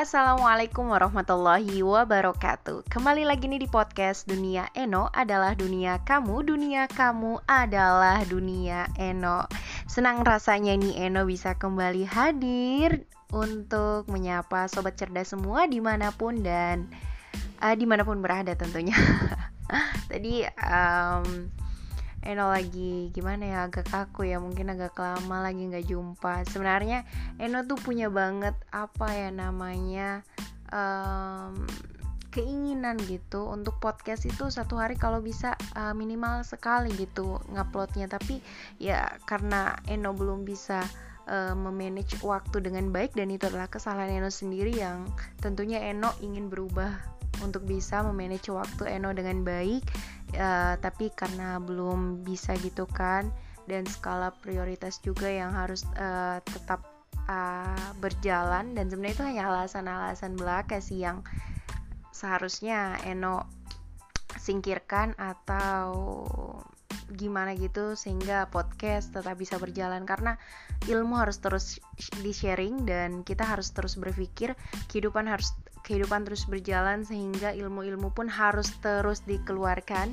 assalamualaikum warahmatullahi wabarakatuh. Kembali lagi nih di podcast Dunia Eno adalah dunia kamu, dunia kamu adalah dunia Eno. Senang rasanya nih Eno bisa kembali hadir untuk menyapa sobat cerdas semua di mana pun dan uh, di mana pun berada tentunya. Tadi um, Eno lagi gimana ya agak kaku ya mungkin agak lama lagi nggak jumpa. Sebenarnya Eno tuh punya banget apa ya namanya um, keinginan gitu untuk podcast itu satu hari kalau bisa uh, minimal sekali gitu nguploadnya tapi ya karena Eno belum bisa uh, memanage waktu dengan baik dan itu adalah kesalahan Eno sendiri yang tentunya Eno ingin berubah untuk bisa memanage waktu Eno dengan baik uh, tapi karena belum bisa gitu kan dan skala prioritas juga yang harus uh, tetap uh, berjalan dan sebenarnya itu hanya alasan-alasan belaka sih yang seharusnya Eno singkirkan atau gimana gitu sehingga podcast tetap bisa berjalan. Karena ilmu harus terus di sharing dan kita harus terus berpikir kehidupan harus kehidupan terus berjalan sehingga ilmu-ilmu pun harus terus dikeluarkan.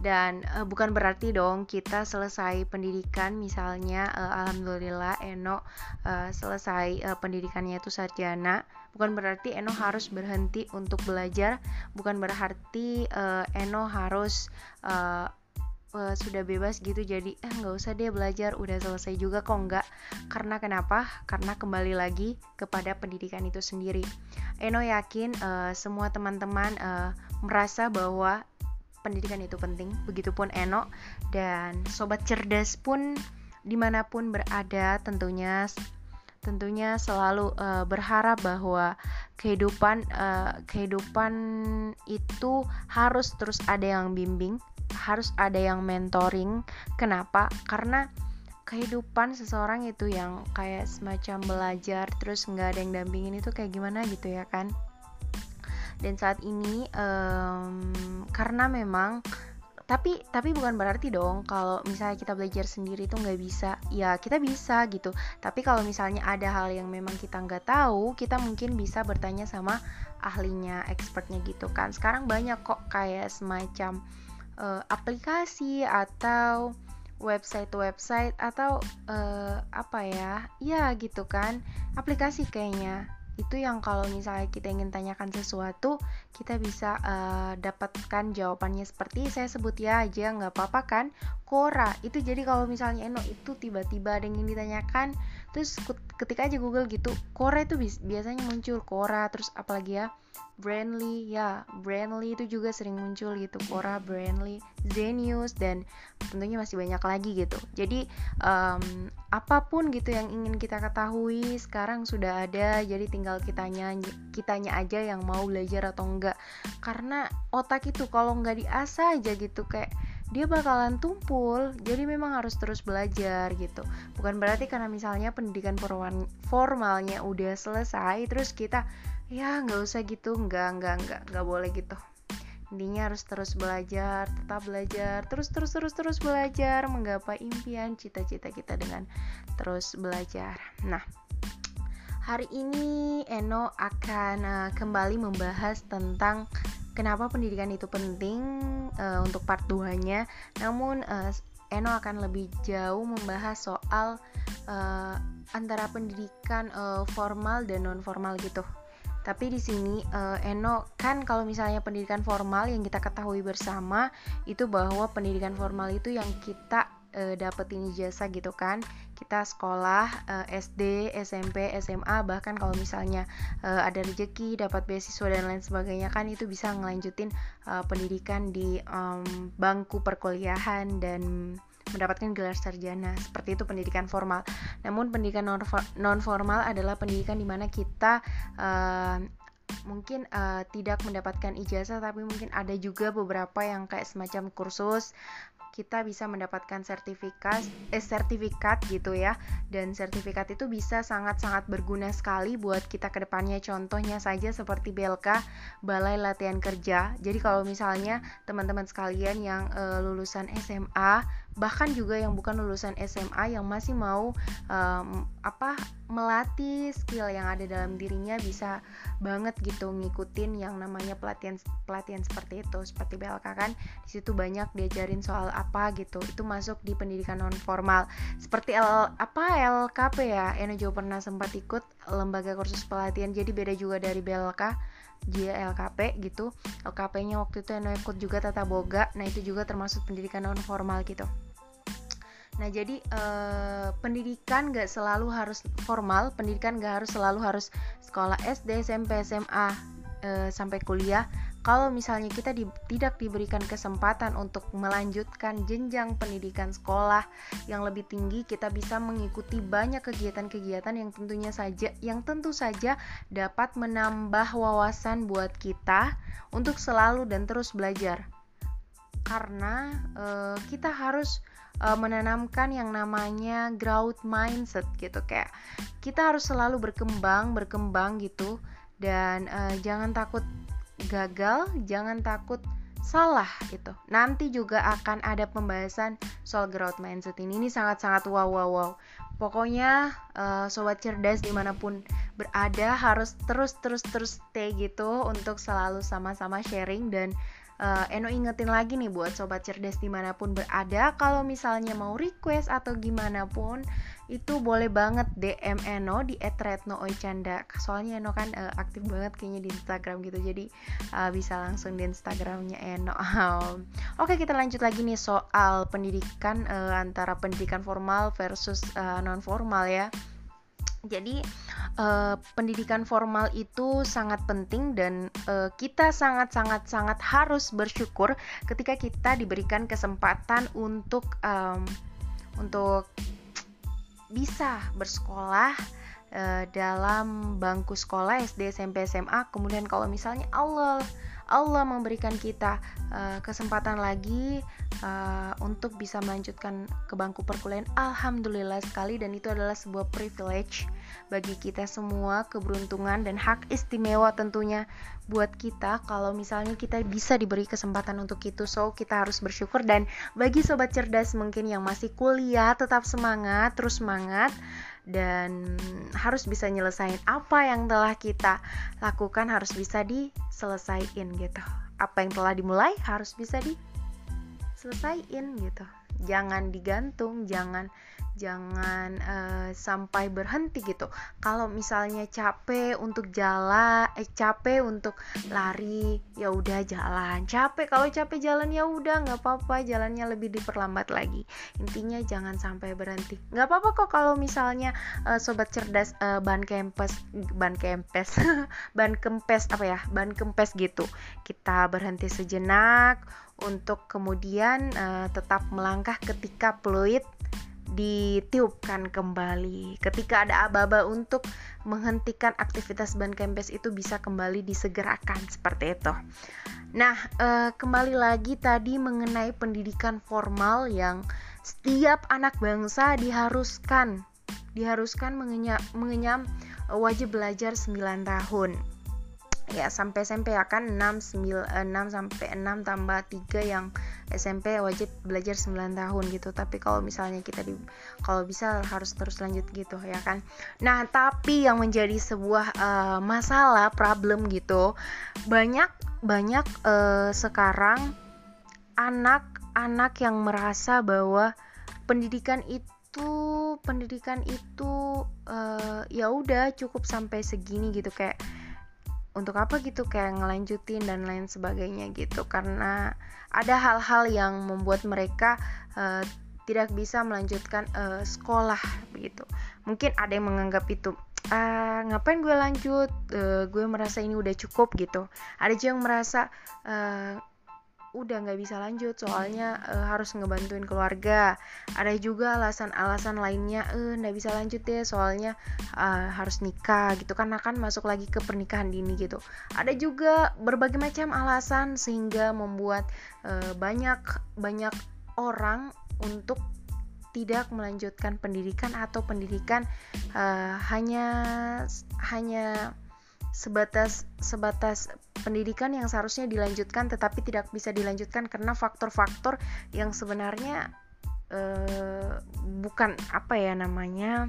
Dan uh, bukan berarti dong kita selesai pendidikan misalnya uh, alhamdulillah Eno uh, selesai uh, pendidikannya itu sarjana. Bukan berarti Eno harus berhenti untuk belajar. Bukan berarti uh, Eno harus uh, uh, sudah bebas gitu jadi eh nggak usah dia belajar udah selesai juga kok nggak. Karena kenapa? Karena kembali lagi kepada pendidikan itu sendiri. Eno yakin uh, semua teman-teman uh, merasa bahwa pendidikan itu penting, begitupun Eno dan sobat cerdas pun di mana pun berada tentunya tentunya selalu uh, berharap bahwa kehidupan uh, kehidupan itu harus terus ada yang bimbing, harus ada yang mentoring. Kenapa? Karena kehidupan seseorang itu yang kayak semacam belajar terus nggak ada yang dampingin itu kayak gimana gitu ya kan? dan saat ini um, karena memang tapi tapi bukan berarti dong kalau misalnya kita belajar sendiri itu nggak bisa ya kita bisa gitu tapi kalau misalnya ada hal yang memang kita nggak tahu kita mungkin bisa bertanya sama ahlinya expertnya gitu kan sekarang banyak kok kayak semacam uh, aplikasi atau website-website atau uh, apa ya? Ya gitu kan. Aplikasi kayaknya. Itu yang kalau misalnya kita ingin tanyakan sesuatu kita bisa uh, dapatkan jawabannya seperti saya sebut ya aja nggak apa-apa kan? Quora itu jadi kalau misalnya Eno itu tiba-tiba ada yang ingin ditanyakan terus ketika aja Google gitu Quora itu biasanya muncul Quora terus apalagi ya Brandly ya Brandly itu juga sering muncul gitu Quora Brandly Zenius dan tentunya masih banyak lagi gitu. Jadi um, apa pun gitu yang ingin kita ketahui sekarang sudah ada jadi tinggal kitanya kitanya aja yang mau belajar atau enggak. Karena otak itu kalau nggak diasah aja gitu kayak dia bakalan tumpul. Jadi memang harus terus belajar gitu. Bukan berarti karena misalnya pendidikan formalnya udah selesai terus kita ya nggak usah gitu nggak nggak nggak nggak boleh gitu. Intinya harus terus belajar tetap belajar terus terus terus terus belajar menggapai impian cita-cita kita dengan terus belajar. Nah hari ini Eno akan uh, kembali membahas tentang kenapa pendidikan itu penting uh, untuk part 2 nya namun uh, Eno akan lebih jauh membahas soal uh, antara pendidikan uh, formal dan non formal gitu. Tapi di sini uh, Eno kan kalau misalnya pendidikan formal yang kita ketahui bersama itu bahwa pendidikan formal itu yang kita uh, dapetin ijazah gitu kan kita sekolah uh, SD, SMP, SMA bahkan kalau misalnya uh, ada rezeki dapat beasiswa dan lain sebagainya kan itu bisa ngelanjutin uh, pendidikan di um, bangku perkuliahan dan mendapatkan gelar sarjana. Seperti itu pendidikan formal. Namun pendidikan non formal adalah pendidikan di mana kita uh, mungkin uh, tidak mendapatkan ijazah tapi mungkin ada juga beberapa yang kayak semacam kursus kita bisa mendapatkan sertifikat eh sertifikat gitu ya. Dan sertifikat itu bisa sangat-sangat berguna sekali buat kita ke depannya contohnya saja seperti BLK Balai Latihan Kerja. Jadi kalau misalnya teman-teman sekalian yang uh, lulusan SMA bahkan juga yang bukan lulusan SMA yang masih mau um, apa melatih skill yang ada dalam dirinya bisa banget gitu ngikutin yang namanya pelatihan pelatihan seperti itu. Seperti BLK kan di situ banyak diajarin soal apa gitu. Itu masuk di pendidikan non formal seperti L apa LKP ya? Eno juga pernah sempat ikut lembaga kursus pelatihan. Jadi beda juga dari BLK dia LKP gitu. LKP-nya waktu itu Eno ikut juga tata boga. Nah itu juga termasuk pendidikan non formal gitu Nah, jadi eh, pendidikan gak selalu harus formal, pendidikan gak harus selalu harus sekolah SD, SMP, SMA eh, sampai kuliah. Kalau misalnya kita di, tidak diberikan kesempatan untuk melanjutkan jenjang pendidikan sekolah yang lebih tinggi, kita bisa mengikuti banyak kegiatan-kegiatan yang tentunya saja yang tentu saja dapat menambah wawasan buat kita untuk selalu dan terus belajar. Karena eh, kita harus uh, menanamkan yang namanya growth mindset gitu. Kayak kita harus selalu berkembang berkembang gitu. Dan uh, jangan takut gagal jangan takut salah gitu. Nanti juga akan ada pembahasan soal growth mindset ini. Ini sangat-sangat wow wow wow. Pokoknya uh, sobat cerdas di mana pun berada harus terus terus terus stay gitu untuk selalu sama-sama sharing dan uh, Eno ingetin lagi nih buat sobat cerdas di mana pun berada. Kalau misalnya mau request atau gimana pun itu boleh banget DM Eno di @retnooicanda. Soalnya Eno kan uh, aktif banget kayaknya di Instagram gitu. Jadi uh, bisa langsung di Instagramnya Eno. Oke kita lanjut lagi nih soal pendidikan uh, antara pendidikan formal versus uh, non formal ya jadi uh, pendidikan formal itu sangat penting dan uh, kita sangat sangat sangat harus bersyukur ketika kita diberikan kesempatan untuk um, untuk bisa bersekolah uh, dalam bangku sekolah SD, SMP, SMA. Kemudian kalau misalnya Allah Allah memberikan kita uh, kesempatan lagi uh, untuk bisa melanjutkan ke bangku perkuliahan. Alhamdulillah sekali dan itu adalah sebuah privilege bagi kita semua, keberuntungan dan hak istimewa tentunya buat kita kalau misalnya kita bisa diberi kesempatan untuk itu. So, kita harus bersyukur dan bagi sobat cerdas mungkin yang masih kuliah tetap semangat, terus semangat dan harus bisa nyelesain apa yang telah kita lakukan harus bisa diselesaikan gitu. Apa yang telah dimulai harus bisa diselesaikan gitu. Jangan digantung jangan jangan uh, sampai berhenti gitu. Kalau misalnya capek untuk jalan eh capek untuk lari ya udah jalan. Capek kalau capek jalan ya udah nggak apa-apa jalannya lebih diperlambat lagi. Intinya jangan sampai berhenti. Nggak apa-apa kok kalau misalnya uh, sobat cerdas uh, ban kempes ban kempes ban kempes apa ya ban kempes gitu. Kita berhenti sejenak untuk kemudian uh, tetap melangkah ketika fluid ditiupkan kembali. Ketika ada aba-aba untuk menghentikan aktivitas ban kempes itu bisa kembali disegerakan seperti itu. Nah, eh, kembali lagi tadi mengenai pendidikan formal yang setiap anak bangsa diharuskan diharuskan mengenyam, mengenyam wajib belajar 9 tahun ya sampai SMP ya kan 6 9 6 sampai 6 tambah 3 yang SMP wajib belajar 9 tahun gitu. Tapi kalau misalnya kita di kalau bisa harus terus lanjut gitu ya kan? Nah tapi yang menjadi sebuah uh, masalah problem gitu banyak banyak uh, sekarang anak-anak yang merasa bahwa pendidikan itu pendidikan itu uh, ya udah cukup sampai segini gitu. Kayak untuk apa gitu kayak ngelanjutin dan lain sebagainya gitu. Karena ada hal-hal yang membuat mereka uh, tidak bisa melanjutkan uh, sekolah begitu. Mungkin ada yang menganggap itu uh, ngapain gue lanjut? Uh, gue merasa ini udah cukup gitu. Ada juga yang merasa uh, udah nggak bisa lanjut soalnya uh, harus ngebantuin keluarga. Ada juga alasan-alasan lainnya eh nggak bisa lanjut deh soalnya uh, harus nikah gitu kan akan masuk lagi ke pernikahan dini gitu. Ada juga berbagai macam alasan sehingga membuat uh, banyak banyak orang untuk tidak melanjutkan pendidikan atau pendidikan hanya hanya sebatas sebatas pendidikan yang seharusnya dilanjutkan tetapi tidak bisa dilanjutkan karena faktor-faktor yang sebenarnya uh, bukan apa ya namanya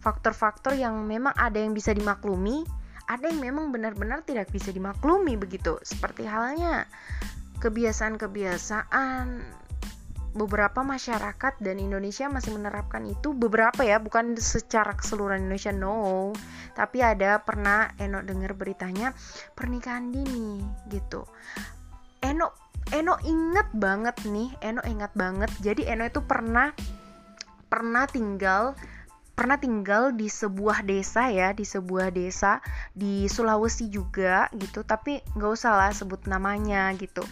faktor-faktor yang memang ada yang bisa dimaklumi ada yang memang benar-benar tidak bisa dimaklumi begitu. Seperti halnya kebiasaan-kebiasaan beberapa masyarakat dan Indonesia masih menerapkan itu. Beberapa ya bukan secara keseluruhan Indonesia no. Tapi ada pernah Eno dengar beritanya pernikahan dini gitu. Eno Eno inget banget nih Eno ingat banget. Jadi Eno itu pernah pernah tinggal pernah tinggal di sebuah desa ya di sebuah desa di Sulawesi juga gitu. Tapi nggak usah lah sebut namanya gitu.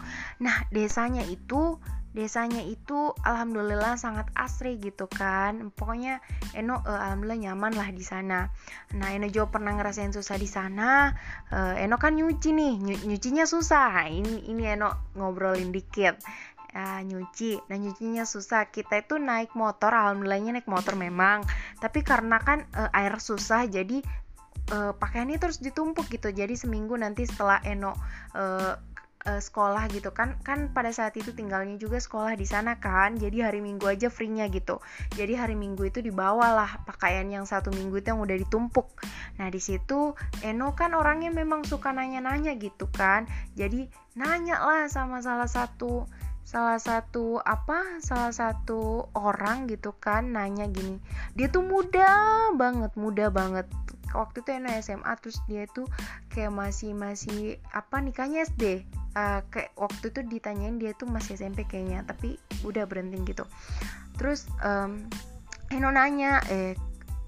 Nah desanya itu desanya itu alhamdulillah sangat asri gitu kan. Pokoknya Eno uh, alhamdulillah nyaman lah di sana. Nah Eno juga pernah ngerasain susah di sana. Uh, Eno kan nyuci nih. Ny nyucinya susah. Ini ini Eno ngobrolin dikit. Uh, nyuci. Nah nyucinya susah. Kita itu naik motor. Alhamdulillahnya naik motor memang. Tapi karena kan uh, air susah jadi uh, pakaiannya terus ditumpuk gitu. Jadi seminggu nanti setelah Eno uh, uh, sekolah gitu kan kan pada saat itu tinggalnya juga sekolah di sana kan jadi hari minggu aja free-nya gitu. Jadi hari minggu itu dibawalah pakaian yang satu minggu itu yang udah ditumpuk. Nah di situ Eno kan orangnya memang suka nanya-nanya gitu kan. Jadi nanya lah sama salah satu salah satu apa salah satu orang gitu kan nanya gini dia tuh muda banget muda banget. Waktu itu Eno SMA terus dia tuh kayak masih masih apa nikahnya SD uh, kayak waktu itu ditanyain dia tuh masih SMP kayaknya tapi udah berhenti gitu. Terus um, Eno nanya eh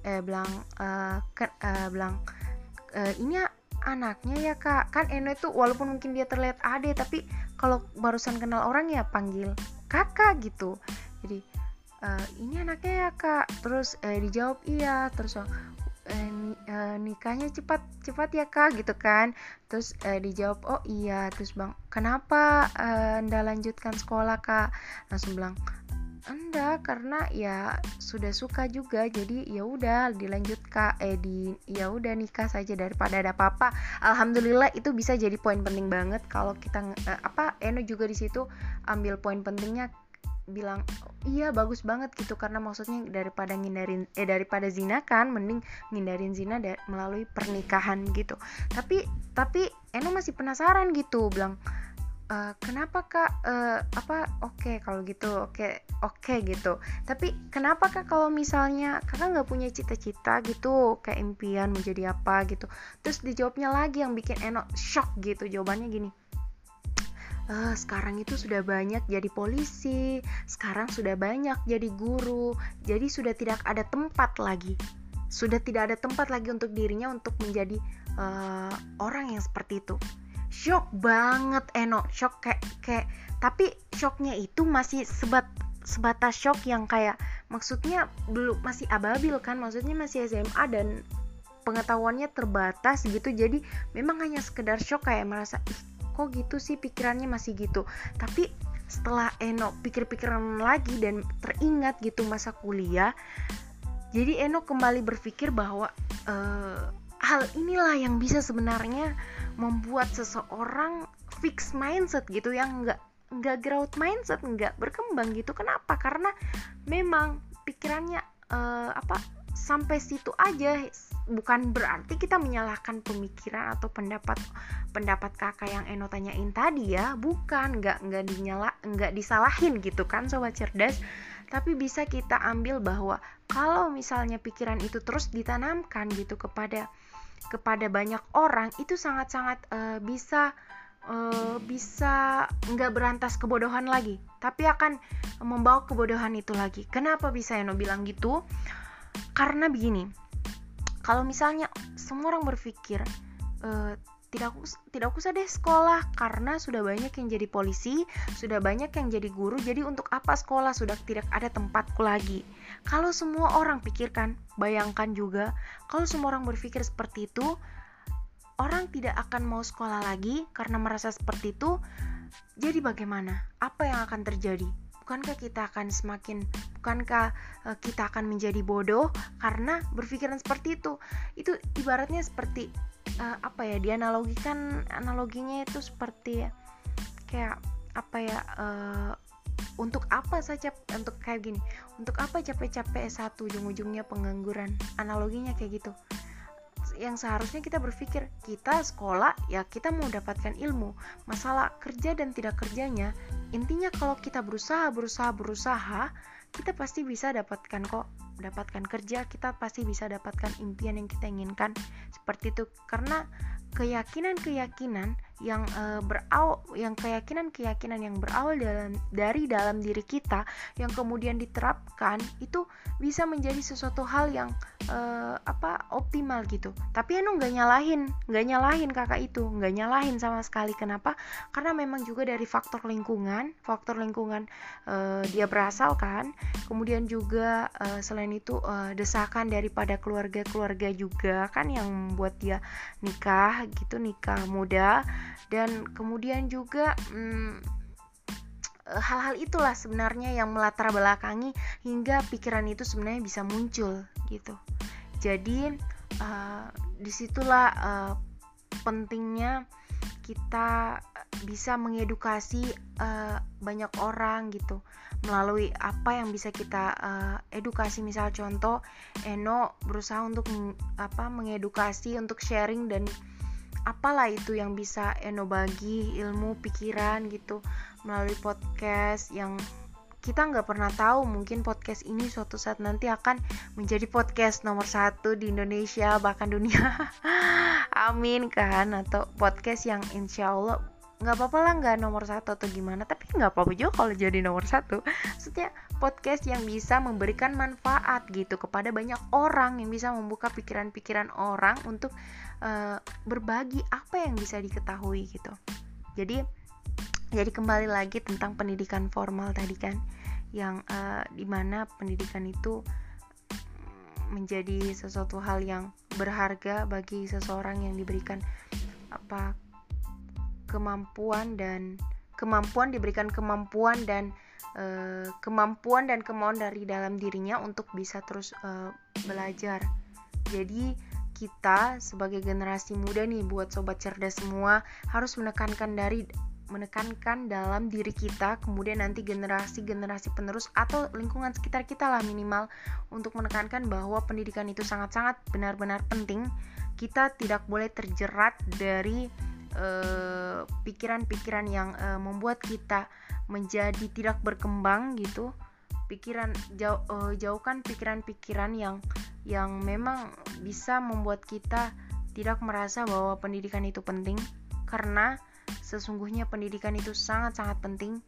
eh bilang uh, ke, uh, bilang uh, ini anaknya ya kak? Kan Eno itu walaupun mungkin dia terlihat ade tapi kalau barusan kenal orang ya panggil kakak gitu. Jadi uh, ini anaknya ya kak? Terus eh, dijawab iya. Terus eh, nikahnya cepat cepat ya kak gitu kan. Terus eh, dijawab oh iya. Terus bang kenapa eh, anda lanjutkan sekolah kak? Langsung bilang anda karena ya sudah suka juga jadi ya udah dilanjut kak. Eh di ya udah nikah saja daripada ada apa-apa alhamdulillah itu bisa jadi poin penting banget. Kalau kita eh, apa Eno juga di situ ambil poin pentingnya bilang iya bagus banget gitu. Karena maksudnya daripada ngindarin eh daripada zina kan mending ngindarin zina melalui pernikahan gitu. Tapi tapi Eno masih penasaran gitu. Bilang e, kenapa kak? Uh, apa oke okay, kalau gitu oke okay, oke okay, gitu. Tapi kenapa kak kalau misalnya kakak nggak punya cita-cita gitu kayak impian mau jadi apa gitu. Terus dijawabnya lagi yang bikin Eno shock gitu. Jawabannya gini uh, sekarang itu sudah banyak jadi polisi, sekarang sudah banyak jadi guru, jadi sudah tidak ada tempat lagi, sudah tidak ada tempat lagi untuk dirinya untuk menjadi uh, orang yang seperti itu. Shock banget Eno, shock kayak kayak tapi shocknya itu masih sebat sebatas shock yang kayak maksudnya belum masih ababil kan, maksudnya masih SMA dan pengetahuannya terbatas gitu. Jadi memang hanya sekedar shock kayak merasa ih kok gitu sih pikirannya masih gitu. Tapi setelah Eno pikir-pikiran lagi dan teringat gitu masa kuliah jadi Eno kembali berpikir bahwa uh, hal inilah yang bisa sebenarnya membuat seseorang fix mindset gitu yang nggak nggak growth mindset nggak berkembang gitu. Kenapa? Karena memang pikirannya uh, apa sampai situ aja bukan berarti kita menyalahkan pemikiran atau pendapat pendapat kakak yang Eno tanyain tadi ya. Bukan nggak nggak dinyala nggak disalahin gitu kan sobat cerdas. Tapi bisa kita ambil bahwa kalau misalnya pikiran itu terus ditanamkan gitu kepada kepada banyak orang itu sangat-sangat uh, bisa uh, bisa nggak berantas kebodohan lagi. Tapi akan membawa kebodohan itu lagi. Kenapa bisa Eno bilang gitu? Karena begini kalau misalnya semua orang berpikir uh, tidak tidak usah deh sekolah karena sudah banyak yang jadi polisi, sudah banyak yang jadi guru. Jadi untuk apa sekolah sudah tidak ada tempatku lagi. Kalau semua orang pikirkan, bayangkan juga kalau semua orang berpikir seperti itu, orang tidak akan mau sekolah lagi karena merasa seperti itu. Jadi bagaimana? Apa yang akan terjadi? Bukankah kita akan semakin bukankah uh, kita akan menjadi bodoh karena berpikiran seperti itu? Itu ibaratnya seperti uh, apa ya dianalogikan analoginya itu seperti kayak apa ya uh, untuk apa saja untuk kayak gini untuk apa capek-capek S1 ujung-ujungnya pengangguran? Analoginya kayak gitu. Yang seharusnya kita berpikir kita sekolah ya kita mau dapatkan ilmu. Masalah kerja dan tidak kerjanya intinya kalau kita berusaha berusaha berusaha kita pasti bisa dapatkan kok dapatkan kerja kita pasti bisa dapatkan impian yang kita inginkan. Seperti itu. Karena keyakinan-keyakinan yang uh, berawal yang keyakinan-keyakinan yang berawal dalam dari dalam diri kita yang kemudian diterapkan itu bisa menjadi sesuatu hal yang uh, apa optimal gitu. Tapi Eno nggak nyalahin nggak nyalahin kakak itu nggak nyalahin sama sekali. Kenapa? Karena memang juga dari faktor lingkungan faktor lingkungan uh, dia berasal kan. Kemudian juga uh, selain itu uh, desakan daripada keluarga-keluarga juga kan yang membuat dia nikah gitu nikah muda. Dan kemudian juga hmm, hal-hal itulah sebenarnya yang melatar belakangi hingga pikiran itu sebenarnya bisa muncul gitu. Jadi uh, di situlah uh, pentingnya kita bisa mengedukasi uh, banyak orang gitu. Melalui apa yang bisa kita uh, edukasi. Misal contoh Eno berusaha untuk apa mengedukasi untuk sharing dan apalah itu yang bisa Eno bagi ilmu pikiran gitu melalui podcast yang kita nggak pernah tahu mungkin podcast ini suatu saat nanti akan menjadi podcast nomor satu di Indonesia bahkan dunia. Amin kan? Atau podcast yang insya Allah nggak apa-apa lah nggak nomor satu atau gimana tapi nggak apa-apa juga kalau jadi nomor satu. Maksudnya podcast yang bisa memberikan manfaat gitu kepada banyak orang yang bisa membuka pikiran-pikiran orang untuk uh, berbagi apa yang bisa diketahui gitu. Jadi jadi kembali lagi tentang pendidikan formal tadi kan yang uh, di mana pendidikan itu menjadi sesuatu hal yang berharga bagi seseorang yang diberikan apa kemampuan dan kemampuan diberikan kemampuan dan uh, kemampuan dan kemauan dari dalam dirinya untuk bisa terus uh, belajar. Jadi kita sebagai generasi muda nih buat sobat cerdas semua harus menekankan dari menekankan dalam diri kita kemudian nanti generasi-generasi penerus atau lingkungan sekitar kita lah minimal untuk menekankan bahwa pendidikan itu sangat-sangat benar-benar penting kita tidak boleh terjerat dari pikiran-pikiran uh, yang uh, membuat kita menjadi tidak berkembang gitu. Pikiran jauh, uh, jauhkan pikiran-pikiran yang yang memang bisa membuat kita tidak merasa bahwa pendidikan itu penting. Karena sesungguhnya pendidikan itu sangat-sangat penting.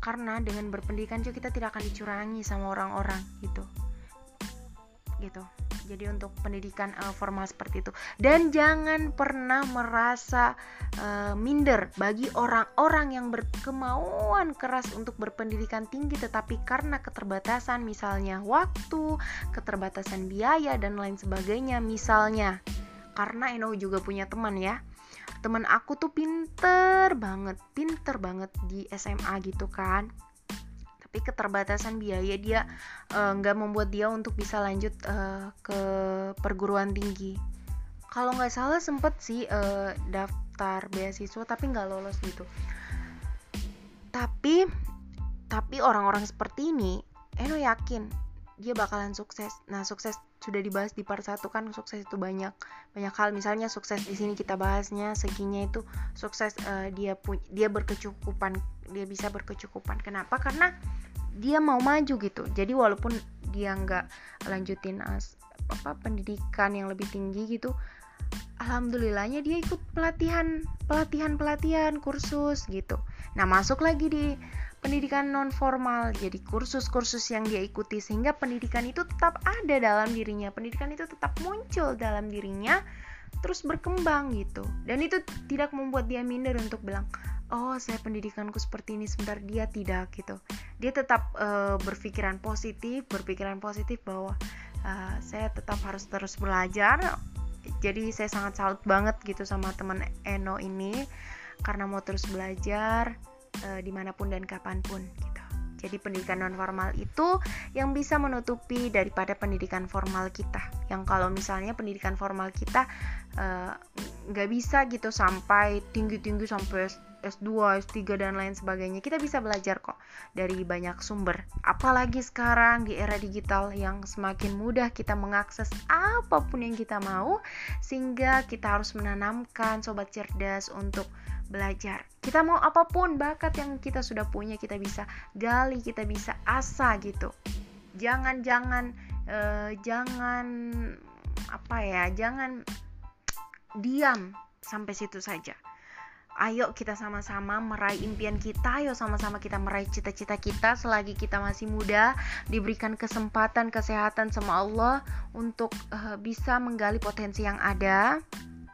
Karena dengan berpendidikan juga kita tidak akan dicurangi sama orang-orang gitu gitu. Jadi untuk pendidikan uh, formal seperti itu. Dan jangan pernah merasa uh, minder bagi orang-orang yang berkemauan keras untuk berpendidikan tinggi tetapi karena keterbatasan misalnya waktu keterbatasan biaya dan lain sebagainya. Misalnya karena Eno juga punya teman ya. Teman aku tuh pinter banget pinter banget di SMA gitu kan tapi keterbatasan biaya dia eh, nggak uh, membuat dia untuk bisa lanjut uh, ke perguruan tinggi. Kalau nggak salah sempet sih uh, daftar beasiswa tapi nggak lolos gitu. Tapi tapi orang-orang seperti ini Eno yakin dia bakalan sukses? Nah sukses sudah dibahas di part 1 kan sukses itu banyak. Banyak hal misalnya sukses di sini kita bahasnya seginya itu sukses uh, dia pu dia berkecukupan dia bisa berkecukupan. Kenapa? Karena dia mau maju gitu. Jadi walaupun dia nggak lanjutin as apa pendidikan yang lebih tinggi gitu alhamdulillahnya dia ikut pelatihan pelatihan pelatihan kursus gitu. Nah masuk lagi di pendidikan non formal jadi kursus-kursus yang dia ikuti sehingga pendidikan itu tetap ada dalam dirinya. Pendidikan itu tetap muncul dalam dirinya terus berkembang gitu. Dan itu tidak membuat dia minder untuk bilang oh saya pendidikanku seperti ini sebentar dia tidak gitu. Dia tetap uh, berpikiran positif berpikiran positif bahwa uh, saya tetap harus terus belajar. Jadi saya sangat salut banget gitu sama teman Eno ini karena mau terus belajar uh, di mana pun dan kapan pun gitu jadi pendidikan non formal itu yang bisa menutupi daripada pendidikan formal kita. Yang kalau misalnya pendidikan formal kita nggak uh, bisa gitu sampai tinggi-tinggi sampai S2, S3 dan lain sebagainya. Kita bisa belajar kok dari banyak sumber. Apalagi sekarang di era digital yang semakin mudah kita mengakses apa pun yang kita mau sehingga kita harus menanamkan sobat cerdas untuk belajar. Kita mau apa pun bakat yang kita sudah punya kita bisa gali, kita bisa asah gitu. Jangan-jangan uh, jangan apa ya, jangan diam sampai situ saja. Ayo kita sama-sama meraih impian kita, ayo sama-sama kita meraih cita-cita kita selagi kita masih muda, diberikan kesempatan, kesehatan sama Allah untuk uh, bisa menggali potensi yang ada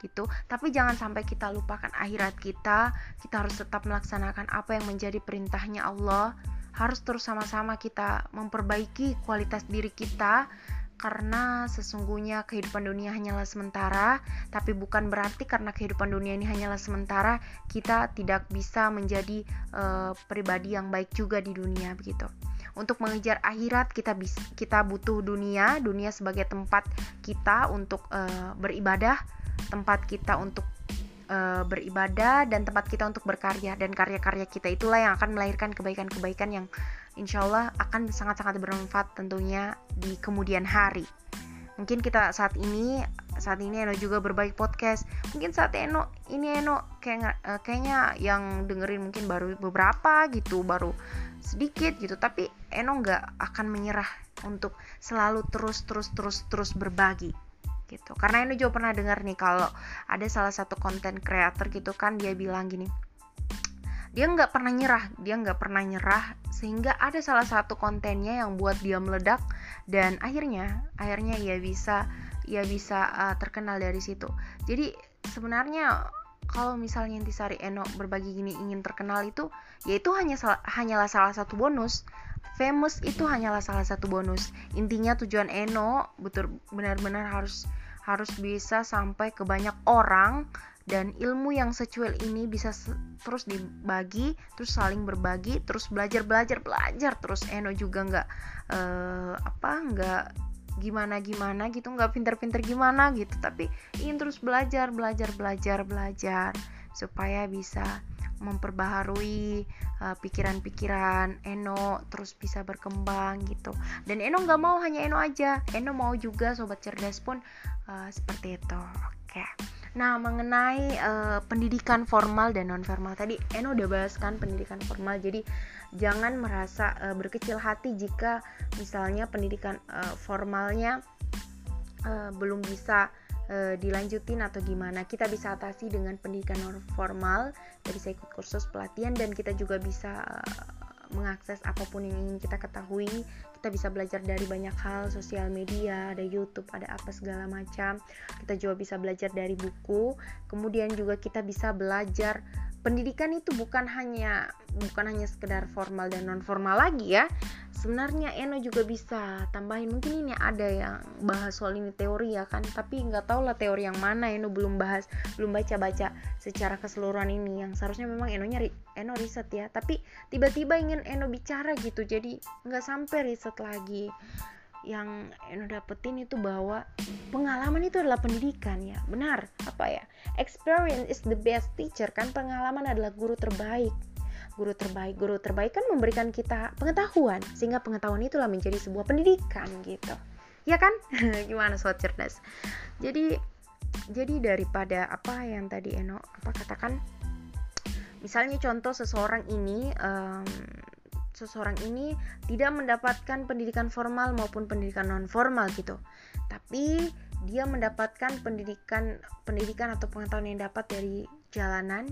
gitu. Tapi jangan sampai kita lupakan akhirat kita. Kita harus tetap melaksanakan apa yang menjadi perintahnya Allah. Harus terus sama-sama kita memperbaiki kualitas diri kita karena sesungguhnya kehidupan dunia hanyalah sementara, tapi bukan berarti karena kehidupan dunia ini hanyalah sementara kita tidak bisa menjadi uh, pribadi yang baik juga di dunia begitu. Untuk mengejar akhirat kita kita butuh dunia, dunia sebagai tempat kita untuk uh, beribadah, tempat kita untuk uh, beribadah dan tempat kita untuk berkarya dan karya-karya kita itulah yang akan melahirkan kebaikan-kebaikan yang insya Allah akan sangat-sangat bermanfaat tentunya di kemudian hari. Mungkin kita saat ini saat ini Eno juga berbagi podcast. Mungkin saat Eno ini Eno kayak uh, kayaknya yang dengerin mungkin baru beberapa gitu, baru sedikit gitu. Tapi Eno nggak akan menyerah untuk selalu terus terus terus terus berbagi gitu. Karena Eno juga pernah dengar nih kalau ada salah satu konten creator gitu kan dia bilang gini, dia nggak pernah nyerah dia nggak pernah nyerah sehingga ada salah satu kontennya yang buat dia meledak dan akhirnya akhirnya ia bisa ia bisa uh, terkenal dari situ jadi sebenarnya kalau misalnya Intisari Eno berbagi gini ingin terkenal itu yaitu hanya sal hanyalah salah satu bonus famous itu hanyalah salah satu bonus. Intinya tujuan Eno betul benar-benar harus harus bisa sampai ke banyak orang dan ilmu yang secuil ini bisa terus dibagi terus saling berbagi terus belajar belajar belajar. Terus Eno juga nggak uh, apa nggak gimana gimana gitu nggak pinter-pinter gimana gitu. Tapi ingin terus belajar belajar belajar belajar supaya bisa memperbaharui uh, pikiran-pikiran Eno terus bisa berkembang gitu dan Eno nggak mau hanya Eno aja Eno mau juga sobat cerdas pun uh, seperti itu oke. Nah, mengenai uh, pendidikan formal dan non formal tadi Eno udah bahas kan pendidikan formal. Jadi jangan merasa uh, berkecil hati jika misalnya pendidikan uh, formalnya uh, belum bisa uh, dilanjutin atau gimana. Kita bisa atasi dengan pendidikan formal. Jadi saya ikut kursus pelatihan dan kita juga bisa uh, mengakses apa pun yang ingin kita ketahui kita bisa belajar dari banyak hal sosial media ada YouTube ada apa segala macam kita juga bisa belajar dari buku kemudian juga kita bisa belajar pendidikan itu bukan hanya bukan hanya sekedar formal dan non formal lagi ya. Sebenarnya Eno juga bisa tambahin mungkin ini ada yang bahas soal ini teori ya kan. Tapi nggak tahu lah teori yang mana Eno belum bahas belum baca baca secara keseluruhan ini. Yang seharusnya memang Eno nyari Eno riset ya. Tapi tiba-tiba ingin Eno bicara gitu. Jadi nggak sampai riset lagi yang Eno dapetin itu bahwa pengalaman itu adalah pendidikan ya. Benar apa ya? Experience is the best teacher kan? Pengalaman adalah guru terbaik. Guru terbaik guru terbaik kan memberikan kita pengetahuan sehingga pengetahuan itulah menjadi sebuah pendidikan gitu. Ya kan? Gimana soal cerdas? Jadi jadi daripada apa yang tadi Eno apa katakan misalnya contoh seseorang ini um, seseorang ini tidak mendapatkan pendidikan formal maupun pendidikan non formal gitu. Tapi dia mendapatkan pendidikan pendidikan atau pengetahuan yang dapat dari jalanan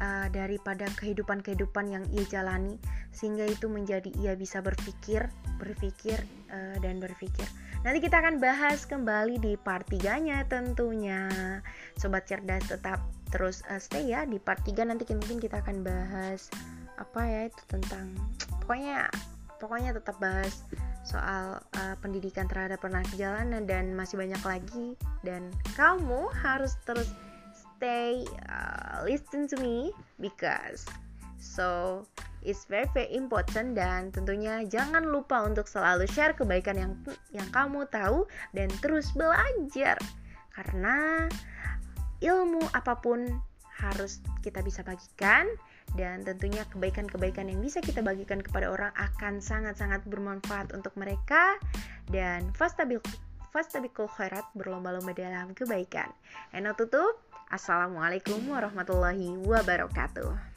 uh, daripada kehidupan-kehidupan yang ia jalani sehingga itu menjadi ia bisa berpikir berpikir uh, dan berpikir. Nanti kita akan bahas kembali di part 3 nya tentunya. Sobat cerdas tetap terus uh, stay ya di part 3 nanti mungkin kita akan bahas apa ya itu tentang pokoknya pokoknya tetap bahas soal uh, pendidikan terhadap anak jalanan dan masih banyak lagi. Dan kamu harus terus stay uh, listen to me because so it's very very important dan tentunya jangan lupa untuk selalu share kebaikan yang yang kamu tahu dan terus belajar. Karena ilmu apa pun harus kita bisa bagikan dan tentunya kebaikan-kebaikan yang bisa kita bagikan kepada orang akan sangat-sangat bermanfaat untuk mereka dan fastabil fastabikul khairat berlomba-lomba dalam kebaikan. Eno tutup. Assalamualaikum warahmatullahi wabarakatuh.